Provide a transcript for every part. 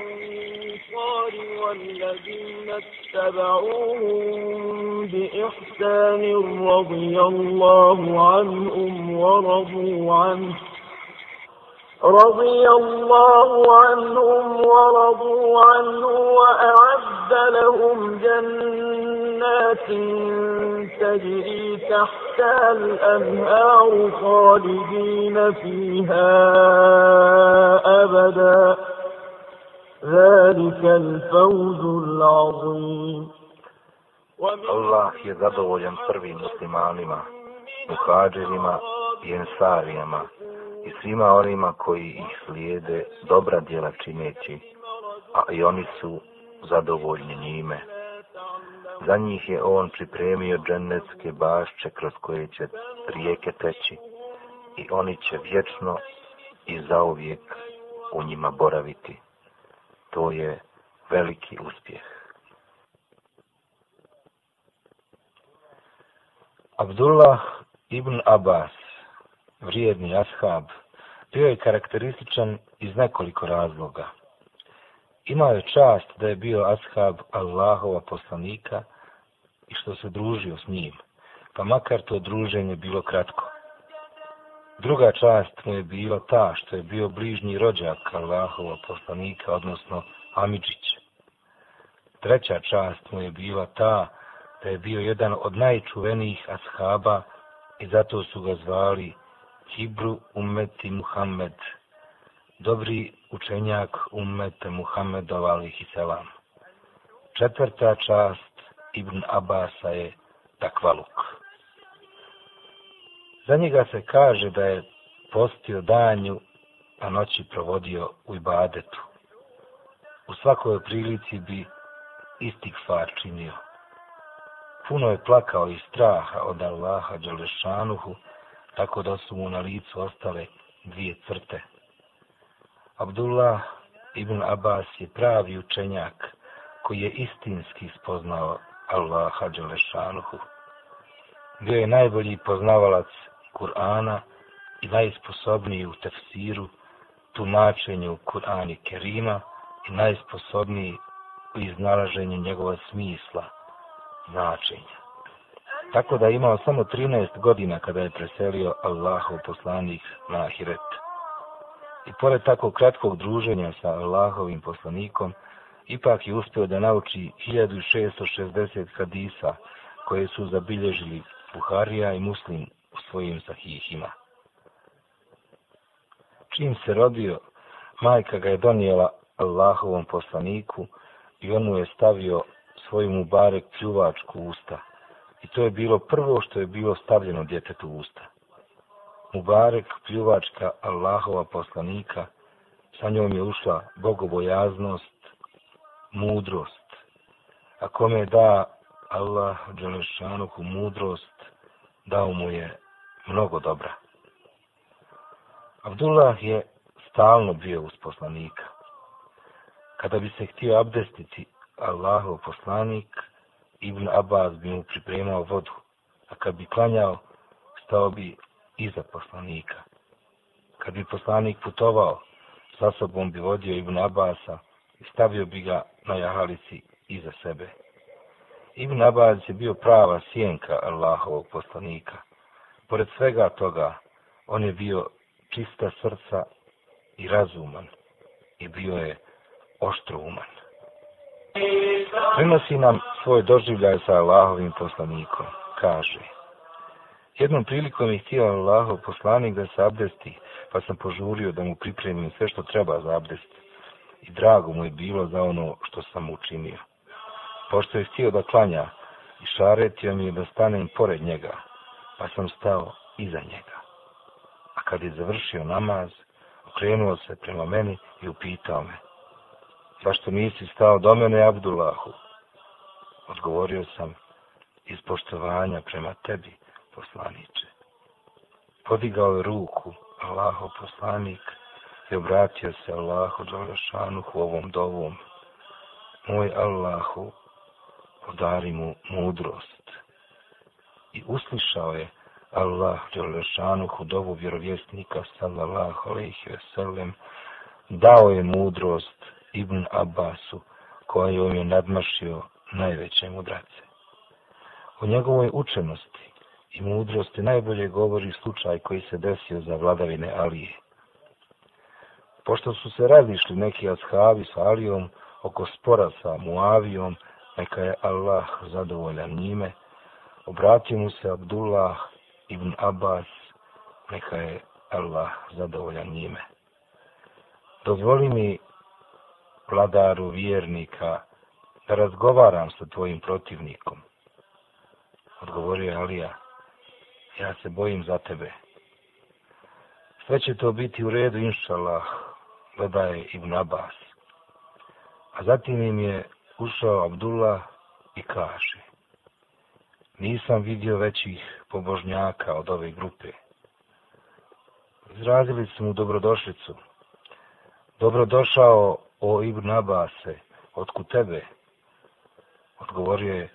الأنصار والذين اتبعوهم بإحسان رضي الله عنهم ورضوا عنه رضي الله عنهم ورضوا عنه وأعد لهم جنات تجري تحتها الأنهار خالدين فيها أبدا ذلك الفوز العظيم Allah je zadovoljan prvim muslimanima, muhađerima i ensarijama, i svima onima koji ih slijede dobra djela čineći, a i oni su zadovoljni njime. Za njih je on pripremio dženecke bašće kroz koje će rijeke teći i oni će vječno i zauvijek u njima boraviti. To je veliki uspjeh. Abdullah ibn Abbas vrijedni ashab, bio je karakterističan iz nekoliko razloga. Imao je čast da je bio ashab Allahova poslanika i što se družio s njim, pa makar to druženje bilo kratko. Druga čast mu je bila ta što je bio bližnji rođak Allahova poslanika, odnosno Amidžić. Treća čast mu je bila ta da je bio jedan od najčuvenijih ashaba i zato su ga zvali Hibru ummeti Muhammed, dobri učenjak ummete Muhammedov alihi selam. Četvrta čast Ibn Abasa je takvaluk. Za njega se kaže da je postio danju, a noći provodio u ibadetu. U svakoj prilici bi istikfar činio. Puno je plakao iz straha od Allaha Đalešanuhu, tako da su mu na licu ostale dvije crte. Abdullah ibn Abbas je pravi učenjak koji je istinski spoznao Allaha Đalešanuhu. Bio je najbolji poznavalac Kur'ana i najsposobniji u tefsiru, tumačenju Kur'ani Kerima i najsposobniji u iznalaženju njegova smisla, značenja. Tako da je imao samo 13 godina kada je preselio Allahov poslanik na Ahiret. I pored tako kratkog druženja sa Allahovim poslanikom, ipak je uspio da nauči 1660 hadisa koje su zabilježili Buharija i Muslim u svojim sahihima. Čim se rodio, majka ga je donijela Allahovom poslaniku i on mu je stavio svoju mubarek pljuvačku usta. I to je bilo prvo što je bilo stavljeno djetetu u usta. Mubarek, pljuvačka Allahova poslanika, sa njom je ušla bogobojaznost, mudrost. A kome da Allah Đelešanuhu mudrost, dao mu je mnogo dobra. Abdullah je stalno bio uz poslanika. Kada bi se htio abdestiti Allahov poslanik, Ibn Abbas bi mu pripremao vodu, a kad bi klanjao, stao bi iza poslanika. Kad bi poslanik putovao, sa sobom bi vodio Ibn Abasa i stavio bi ga na jahalici iza sebe. Ibn Abbas je bio prava sjenka Allahovog poslanika. Pored svega toga, on je bio čista srca i razuman i bio je oštrouman. Prenosi nam svoj doživljaj sa Allahovim poslanikom. Kaže, jednom prilikom je htio Allahov poslanik da se abdesti, pa sam požurio da mu pripremim sve što treba za abdest. I drago mu je bilo za ono što sam učinio. Pošto je htio da klanja i šaretio mi je da stanem pored njega, pa sam stao iza njega. A kad je završio namaz, okrenuo se prema meni i upitao me, zašto nisi stao do mene, Abdullahu? Odgovorio sam, iz poštovanja prema tebi, poslaniče. Podigao je ruku, Allaho poslanik, i obratio se Allahu Đalešanuhu ovom dovom. Moj Allahu, podari mu mudrost. I uslišao je Allah Đalašanuhu dovu vjerovjesnika, sallallahu alaihi ve sellem, dao je mudrost Ibn Abbasu, kojom je nadmašio najveće mudrace. O njegovoj učenosti i mudrosti najbolje govori slučaj koji se desio za vladavine Alije. Pošto su se razišli neki ashabi sa Alijom oko spora sa Muavijom, neka je Allah zadovoljan njime, obratio mu se Abdullah ibn Abbas, neka je Allah zadovoljan njime. Dozvoli mi, vladaru vjernika, da razgovaram sa tvojim protivnikom. Odgovorio je Alija, ja se bojim za tebe. Sve će to biti u redu, inšalah, dodaje Ibn Abbas. A zatim im je ušao Abdullah i kaže, nisam vidio većih pobožnjaka od ove grupe. Izrazili su mu dobrodošlicu. Dobrodošao o Ibn Abase, otku tebe. Odgovorio je,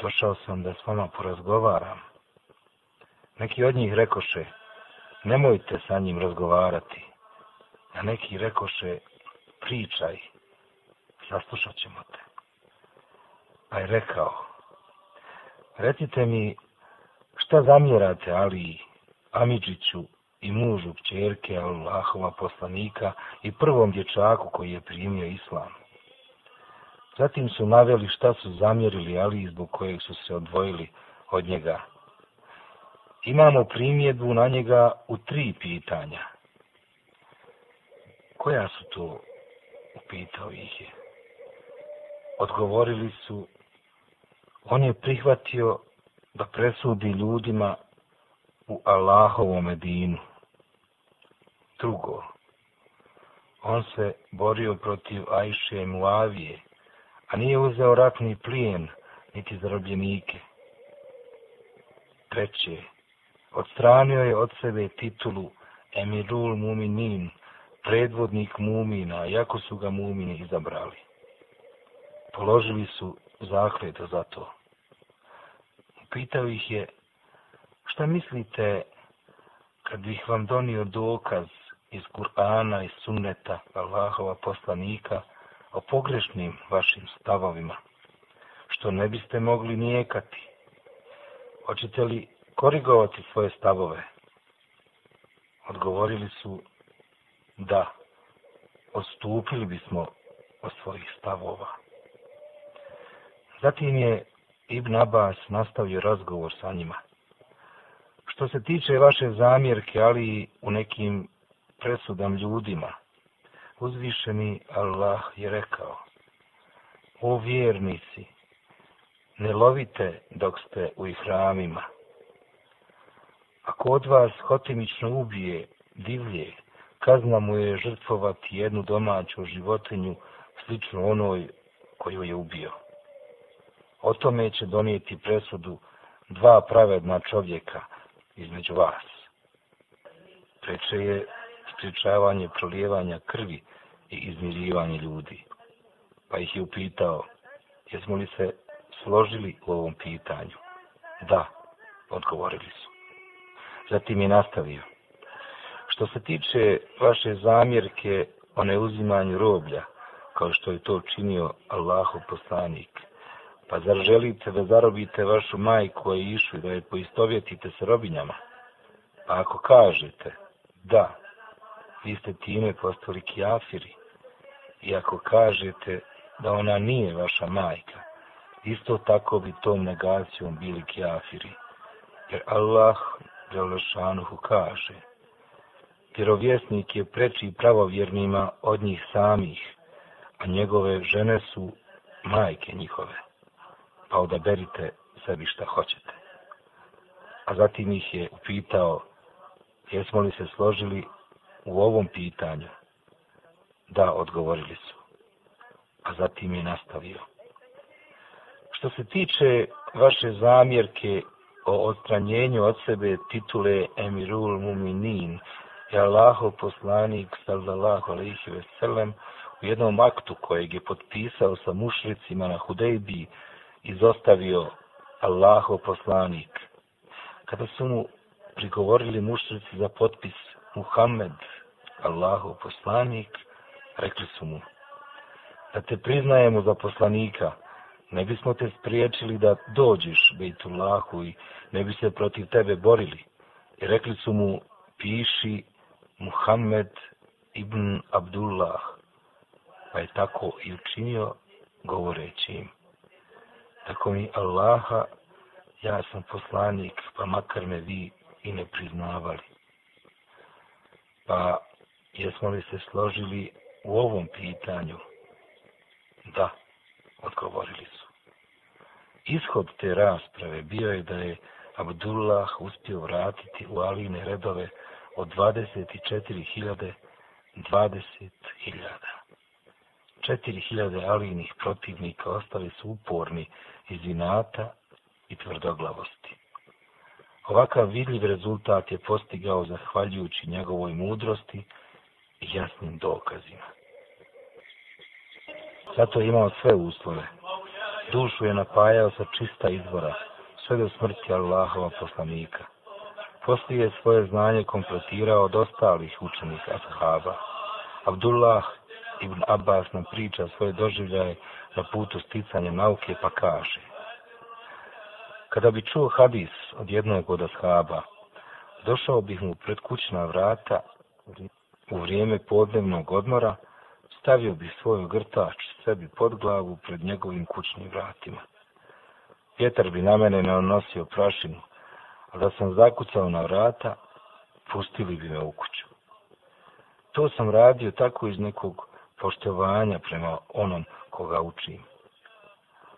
došao sam da s vama porazgovaram. Neki od njih rekoše, nemojte sa njim razgovarati. A neki rekoše, pričaj, saslušat ćemo te. Pa je rekao, recite mi, šta zamjerate Ali, Amidžiću i mužu kćerke Allahova poslanika i prvom dječaku koji je primio islam? Zatim su naveli šta su zamjerili Ali zbog kojeg su se odvojili od njega. Imamo primjedbu na njega u tri pitanja. Koja su to? Upitao ih je. Odgovorili su, on je prihvatio da presudi ljudima u Allahovom edinu. Drugo, on se borio protiv Ajše i Muavije, a nije uzeo ratni plijen, niti zarobljenike. Treće, odstranio je od sebe titulu Emirul Muminin, predvodnik Mumina, jako su ga Mumini izabrali. Položili su zakljeto za to. Pitao ih je, šta mislite kad bih vam donio dokaz iz Kur'ana i sunneta Allahova poslanika o pogrešnim vašim stavovima, što ne biste mogli nijekati? Hoćete li korigovati svoje stavove? Odgovorili su da odstupili bismo od svojih stavova. Zatim je Ibn Abbas nastavio razgovor sa njima. Što se tiče vaše zamjerke, ali u nekim presudam ljudima, uzvišeni Allah je rekao, o vjernici, ne lovite dok ste u ihramima. Ako od vas hotimično ubije divlje, kazna mu je žrtvovati jednu domaću životinju slično onoj koju je ubio. O tome će donijeti presudu dva pravedna čovjeka između vas. Treće je spričavanje prolijevanja krvi i izmirivanje ljudi. Pa ih je upitao, jesmo li se složili u ovom pitanju? Da, odgovorili su. Zatim je nastavio. Što se tiče vaše zamjerke o neuzimanju roblja, kao što je to činio Allahu poslanik, pa zar želite da zarobite vašu majku i išu da je poistovjetite sa robinjama? Pa ako kažete, da, vi ste time postali kjafiri, i ako kažete da ona nije vaša majka, isto tako bi tom negacijom bili kjafiri, jer Allah Đelešanuhu kaže, vjerovjesnik je preči pravovjernima od njih samih, a njegove žene su majke njihove, pa odaberite sebi šta hoćete. A zatim ih je upitao, jesmo li se složili u ovom pitanju? Da, odgovorili su. A zatim je nastavio. Što se tiče vaše zamjerke o odstranjenju od sebe titule Emirul Muminin, je Allahov poslanik sallallahu alaihi ve sellem u jednom aktu kojeg je potpisao sa mušricima na Hudejbi izostavio Allahov poslanik. Kada su mu prigovorili mušrici za potpis Muhammed, Allahov poslanik, rekli su mu, da te priznajemo za poslanika, ne bismo te spriječili da dođeš Bejtullahu i ne bi se protiv tebe borili. I rekli su mu, piši Muhammed ibn Abdullah, pa je tako i učinio govoreći im. Tako mi Allaha, ja sam poslanik, pa makar me vi i ne priznavali. Pa jesmo li se složili u ovom pitanju? Da, odgovorili su. Ishod te rasprave bio je da je Abdullah uspio vratiti u Aline redove od 24.000 20.000. 4.000 alinih protivnika ostali su uporni iz inata i tvrdoglavosti. Ovakav vidljiv rezultat je postigao zahvaljujući njegovoj mudrosti i jasnim dokazima. Zato je imao sve uslove. Dušu je napajao sa čista izvora, sve do smrti Allahova poslanika. Poslije je svoje znanje kompletirao od ostalih učenika ashaba. Abdullah ibn Abbas nam priča svoje doživljaje na putu sticanja nauke pa kaže Kada bi čuo hadis od jednog od ashaba, došao bih mu pred kućna vrata u vrijeme podnevnog odmora, stavio bih svoj grtač sebi pod glavu pred njegovim kućnim vratima. Vjetar bi na mene nanosio prašinu, a da sam zakucao na vrata, pustili bi me u kuću. To sam radio tako iz nekog poštovanja prema onom koga učim.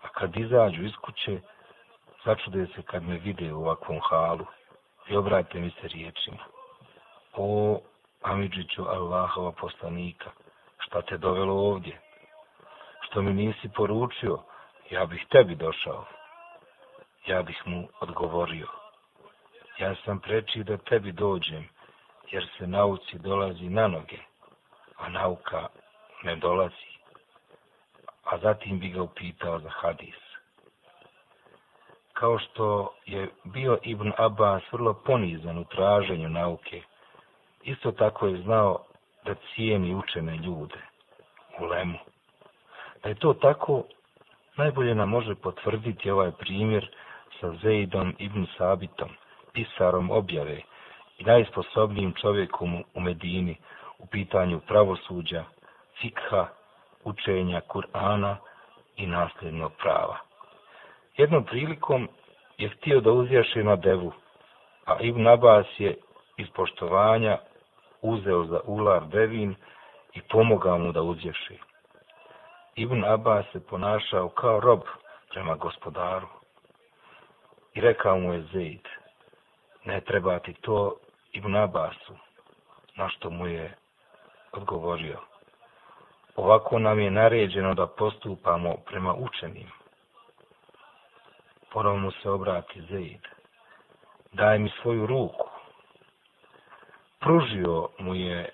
A kad izađu iz kuće, začude se kad me vide u ovakvom halu i obrate mi se riječima. O, Amidžiću Allahova poslanika, šta te dovelo ovdje? Što mi nisi poručio, ja bih tebi došao. Ja bih mu odgovorio. Ja sam preči da tebi dođem, jer se nauci dolazi na noge, a nauka ne dolazi. A zatim bi ga upitao za hadis. Kao što je bio Ibn Abbas vrlo ponizan u traženju nauke, isto tako je znao da cijeni učene ljude u lemu. Da je to tako, najbolje nam može potvrditi ovaj primjer sa Zeidom Ibn Sabitom, pisarom objave i najsposobnijim čovjekom u Medini u pitanju pravosuđa, fikha, učenja Kur'ana i nasljednog prava. Jednom prilikom je htio da uzjaše na devu, a Ibn Abbas je iz poštovanja uzeo za ular devin i pomogao mu da uzješi. Ibn Abbas se ponašao kao rob prema gospodaru. I rekao mu je Zeid, ne treba ti to Ibn Abbasu, na što mu je odgovorio. Ovako nam je naređeno da postupamo prema učenim. Ponovno se obrati Zeid. Daj mi svoju ruku. Pružio mu je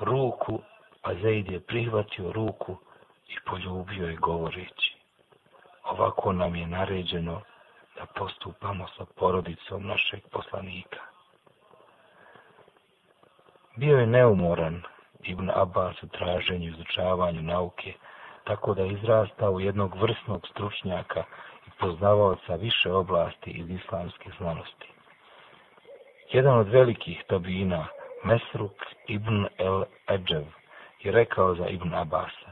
ruku, a Zeid je prihvatio ruku i poljubio je govoreći. Ovako nam je naređeno da postupamo sa porodicom našeg poslanika. Bio je neumoran Ibn Abbas u traženju i izučavanju nauke, tako da je izrastao u jednog vrsnog stručnjaka i poznavaoca više oblasti iz islamske znanosti. Jedan od velikih tabina, Mesruk ibn el Eđev, je rekao za Ibn Abasa.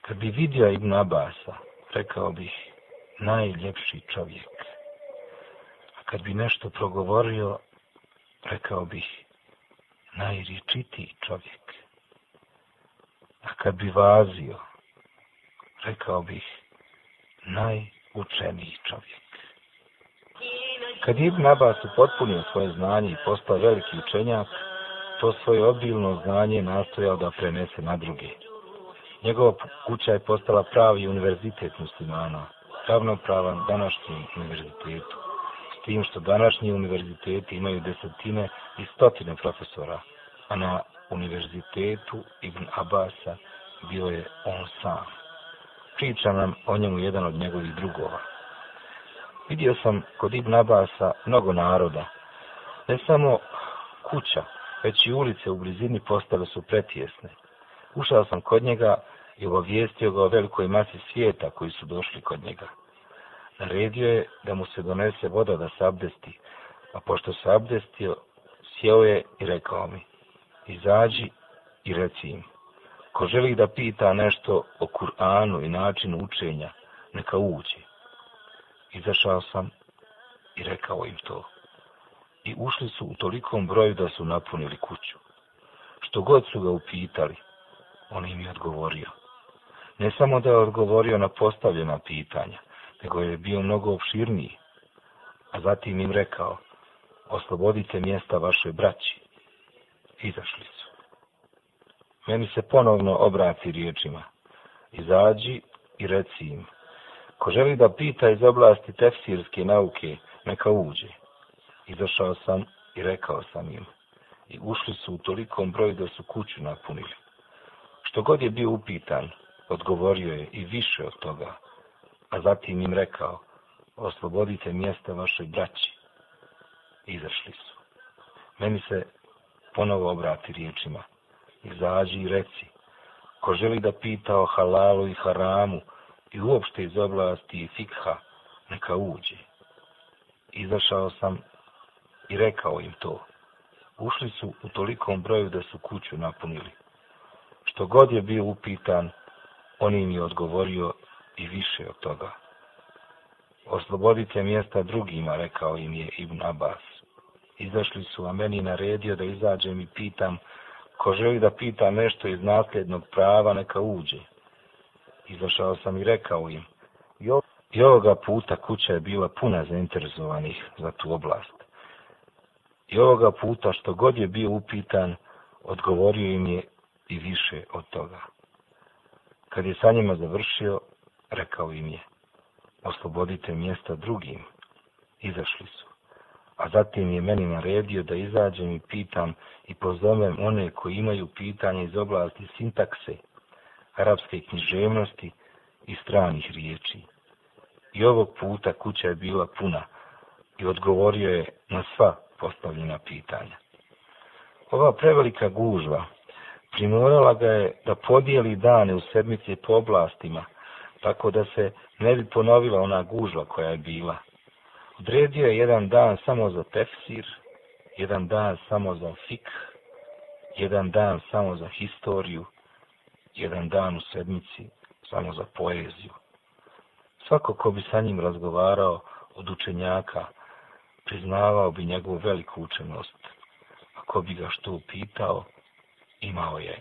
Kad bi vidio Ibn Abasa, rekao bih, najljepši čovjek. A kad bi nešto progovorio, rekao bih, najričitiji čovjek. A kad bi vazio, rekao bih, najučeniji čovjek. Kad je Ibn Abbas upotpunio svoje znanje i postao veliki učenjak, to svoje obilno znanje nastojao da prenese na druge. Njegova kuća je postala pravi univerzitet muslimana, ravnopravan današnjem univerzitetu, s tim što današnji univerziteti imaju desetine i stotine profesora, a na univerzitetu Ibn Abasa bio je on sam. Priča nam o njemu jedan od njegovih drugova. Vidio sam kod Ibn Abasa mnogo naroda. Ne samo kuća, već i ulice u blizini postale su pretjesne. Ušao sam kod njega i obavijestio ga o velikoj masi svijeta koji su došli kod njega. Naredio je da mu se donese voda da se abdesti, a pošto se abdestio, sjeo je i rekao mi, izađi i reci im, ko želi da pita nešto o Kur'anu i načinu učenja, neka uđe. Izašao sam i rekao im to. I ušli su u tolikom broju da su napunili kuću. Što god su ga upitali, on im je odgovorio. Ne samo da je odgovorio na postavljena pitanja, nego je bio mnogo opširniji. A zatim im rekao, oslobodite mjesta vašoj braći. Izašli su. Meni se ponovno obrati riječima. Izađi i reci im. Ko želi da pita iz oblasti tefsirske nauke, neka uđe. Izašao sam i rekao sam im. I ušli su u tolikom broju da su kuću napunili. Što god je bio upitan, odgovorio je i više od toga. A zatim im rekao, oslobodite mjesta vašoj braći. Izašli su. Meni se ponovo obrati riječima. Izađi i reci. Ko želi da pita o halalu i haramu i uopšte iz oblasti fikha, neka uđe. Izašao sam i rekao im to. Ušli su u tolikom broju da su kuću napunili. Što god je bio upitan, on im je odgovorio i više od toga. Oslobodite mjesta drugima, rekao im je Ibn Abbas. Izašli su, a meni naredio da izađem i pitam, ko želi da pita nešto iz nasljednog prava, neka uđe. Izašao sam i rekao im, i ovoga puta kuća je bila puna zainteresovanih za tu oblast. I ovoga puta što god je bio upitan, odgovorio im je i više od toga. Kad je sa njima završio, rekao im je, oslobodite mjesta drugim. Izašli su. A zatim je meni naredio da izađem i pitam i pozovem one koji imaju pitanje iz oblasti sintakse, arapske književnosti i stranih riječi. I ovog puta kuća je bila puna i odgovorio je na sva postavljena pitanja. Ova prevelika gužva primorala ga je da podijeli dane u sedmici po oblastima, tako da se ne bi ponovila ona gužva koja je bila. Odredio je jedan dan samo za tefsir, jedan dan samo za fik, jedan dan samo za historiju, jedan dan u sedmici samo za poeziju. Svako ko bi sa njim razgovarao od učenjaka, priznavao bi njegovu veliku učenost. Ako bi ga što upitao, imao je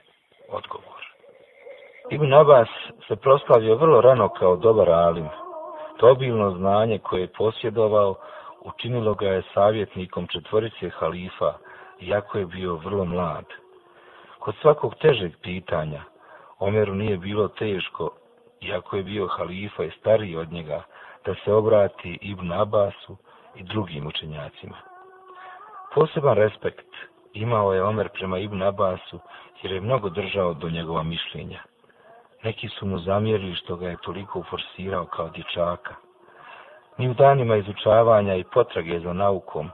odgovor. Ibn Abbas se proslavio vrlo rano kao dobar alim. To obilno znanje koje je posjedovao učinilo ga je savjetnikom četvorice halifa, iako je bio vrlo mlad. Kod svakog težeg pitanja, Omeru nije bilo teško, iako je bio halifa i stariji od njega, da se obrati Ibn Abbasu i drugim učenjacima. Poseban respekt imao je Omer prema Ibn Abbasu, jer je mnogo držao do njegova mišljenja. Neki su mu zamjerili što ga je toliko uforsirao kao dječaka. Ni u danima izučavanja i potrage za naukom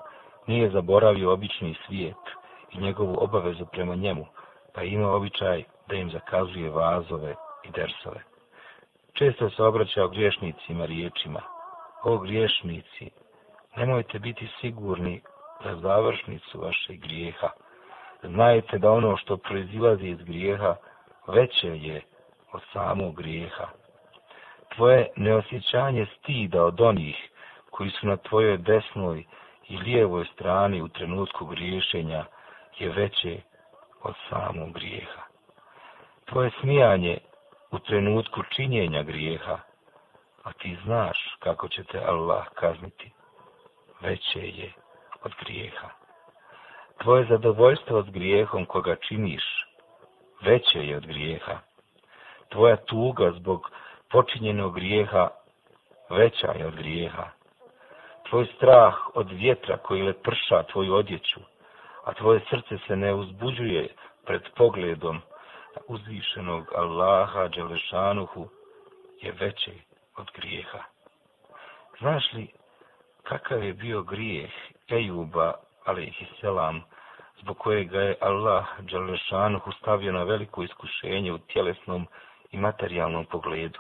nije zaboravio obični svijet i njegovu obavezu prema njemu, pa ima običaj da im zakazuje vazove i dersove. Često se obraćao griješnicima riječima. O griješnici, nemojte biti sigurni za završnicu vašeg grijeha. Znajte da ono što proizilazi iz grijeha veće je od samog grijeha. Tvoje neosjećanje stida od onih koji su na tvojoj desnoj i lijevoj strani u trenutku griješenja je veće od samog grijeha. Tvoje smijanje u trenutku činjenja grijeha, a ti znaš kako će te Allah kazniti, veće je od grijeha. Tvoje zadovoljstvo s grijehom koga činiš, veće je od grijeha. Tvoja tuga zbog počinjenog grijeha, veća je od grijeha. Tvoj strah od vjetra koji le prša tvoju odjeću, a tvoje srce se ne uzbuđuje pred pogledom uzvišenog Allaha Đelešanuhu je veće od grijeha. Znaš li kakav je bio grijeh Ejuba, alaihisselam, zbog kojeg ga je Allah Đalešanuhu stavio na veliko iskušenje u tjelesnom i materijalnom pogledu.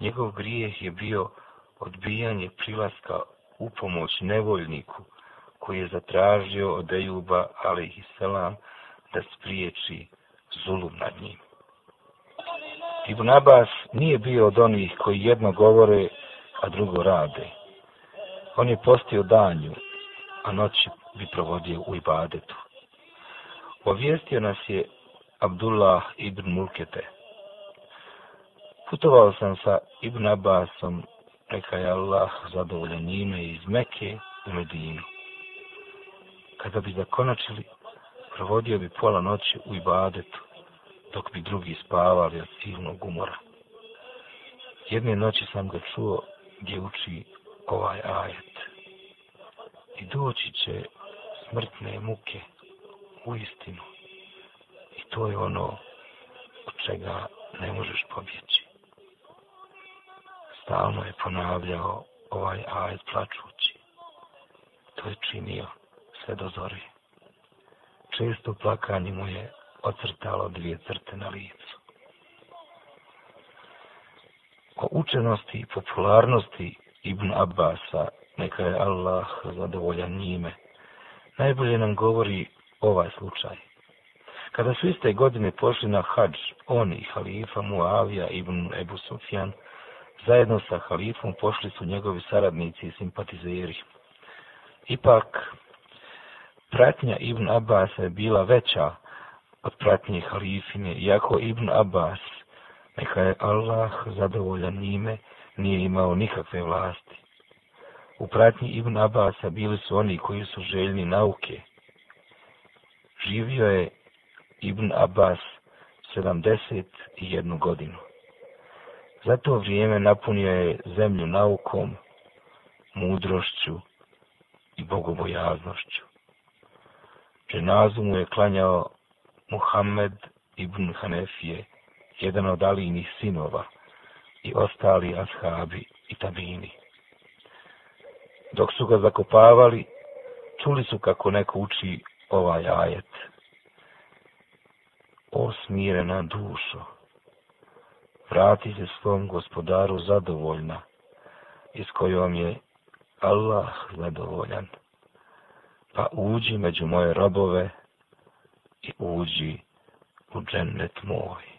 Njegov grijeh je bio odbijanje prilaska u pomoć nevoljniku koji je zatražio od Ejuba, ali i selam, da spriječi zulum nad njim. Ibn Abbas nije bio od onih koji jedno govore, a drugo rade. On je postio danju, a noći bi provodio u ibadetu. Ovijestio nas je Abdullah ibn Mulkete. Putovao sam sa Ibn Abbasom, neka je Allah zadovoljan njime iz Meke u Medinu. Kada bi zakonačili, provodio bi pola noći u ibadetu, dok bi drugi spavali od silnog umora. Jedne noći sam ga čuo gdje uči ovaj ajet. I doći će smrtne muke u istinu. To je ono od čega ne možeš pobjeći. Stalno je ponavljao ovaj ajet plačući. To je činio sve do zore. Često plakanje mu je ocrtalo dvije crte na licu. O učenosti i popularnosti Ibn Abbasa, neka je Allah zadovoljan njime, najbolje nam govori ovaj slučaj. Kada su iste godine pošli na hađ, on i halifa Muavija ibn Ebu Sufjan, zajedno sa halifom pošli su njegovi saradnici i simpatizeri. Ipak, pratnja Ibn Abbas je bila veća od pratnje halifine, iako Ibn Abbas, neka je Allah zadovoljan njime, nije imao nikakve vlasti. U pratnji Ibn Abasa bili su oni koji su željni nauke. Živio je Ibn Abbas 71 godinu. Za to vrijeme napunio je zemlju naukom, mudrošću i bogobojaznošću. Dženazu mu je klanjao Muhammed ibn Hanefije, jedan od Alijinih sinova i ostali ashabi i tabini. Dok su ga zakopavali, čuli su kako neko uči ovaj ajet. O smirena dušo, vrati se svom gospodaru zadovoljna, iz kojom je Allah zadovoljan. Pa uđi među moje robove i uđi u džennet moj.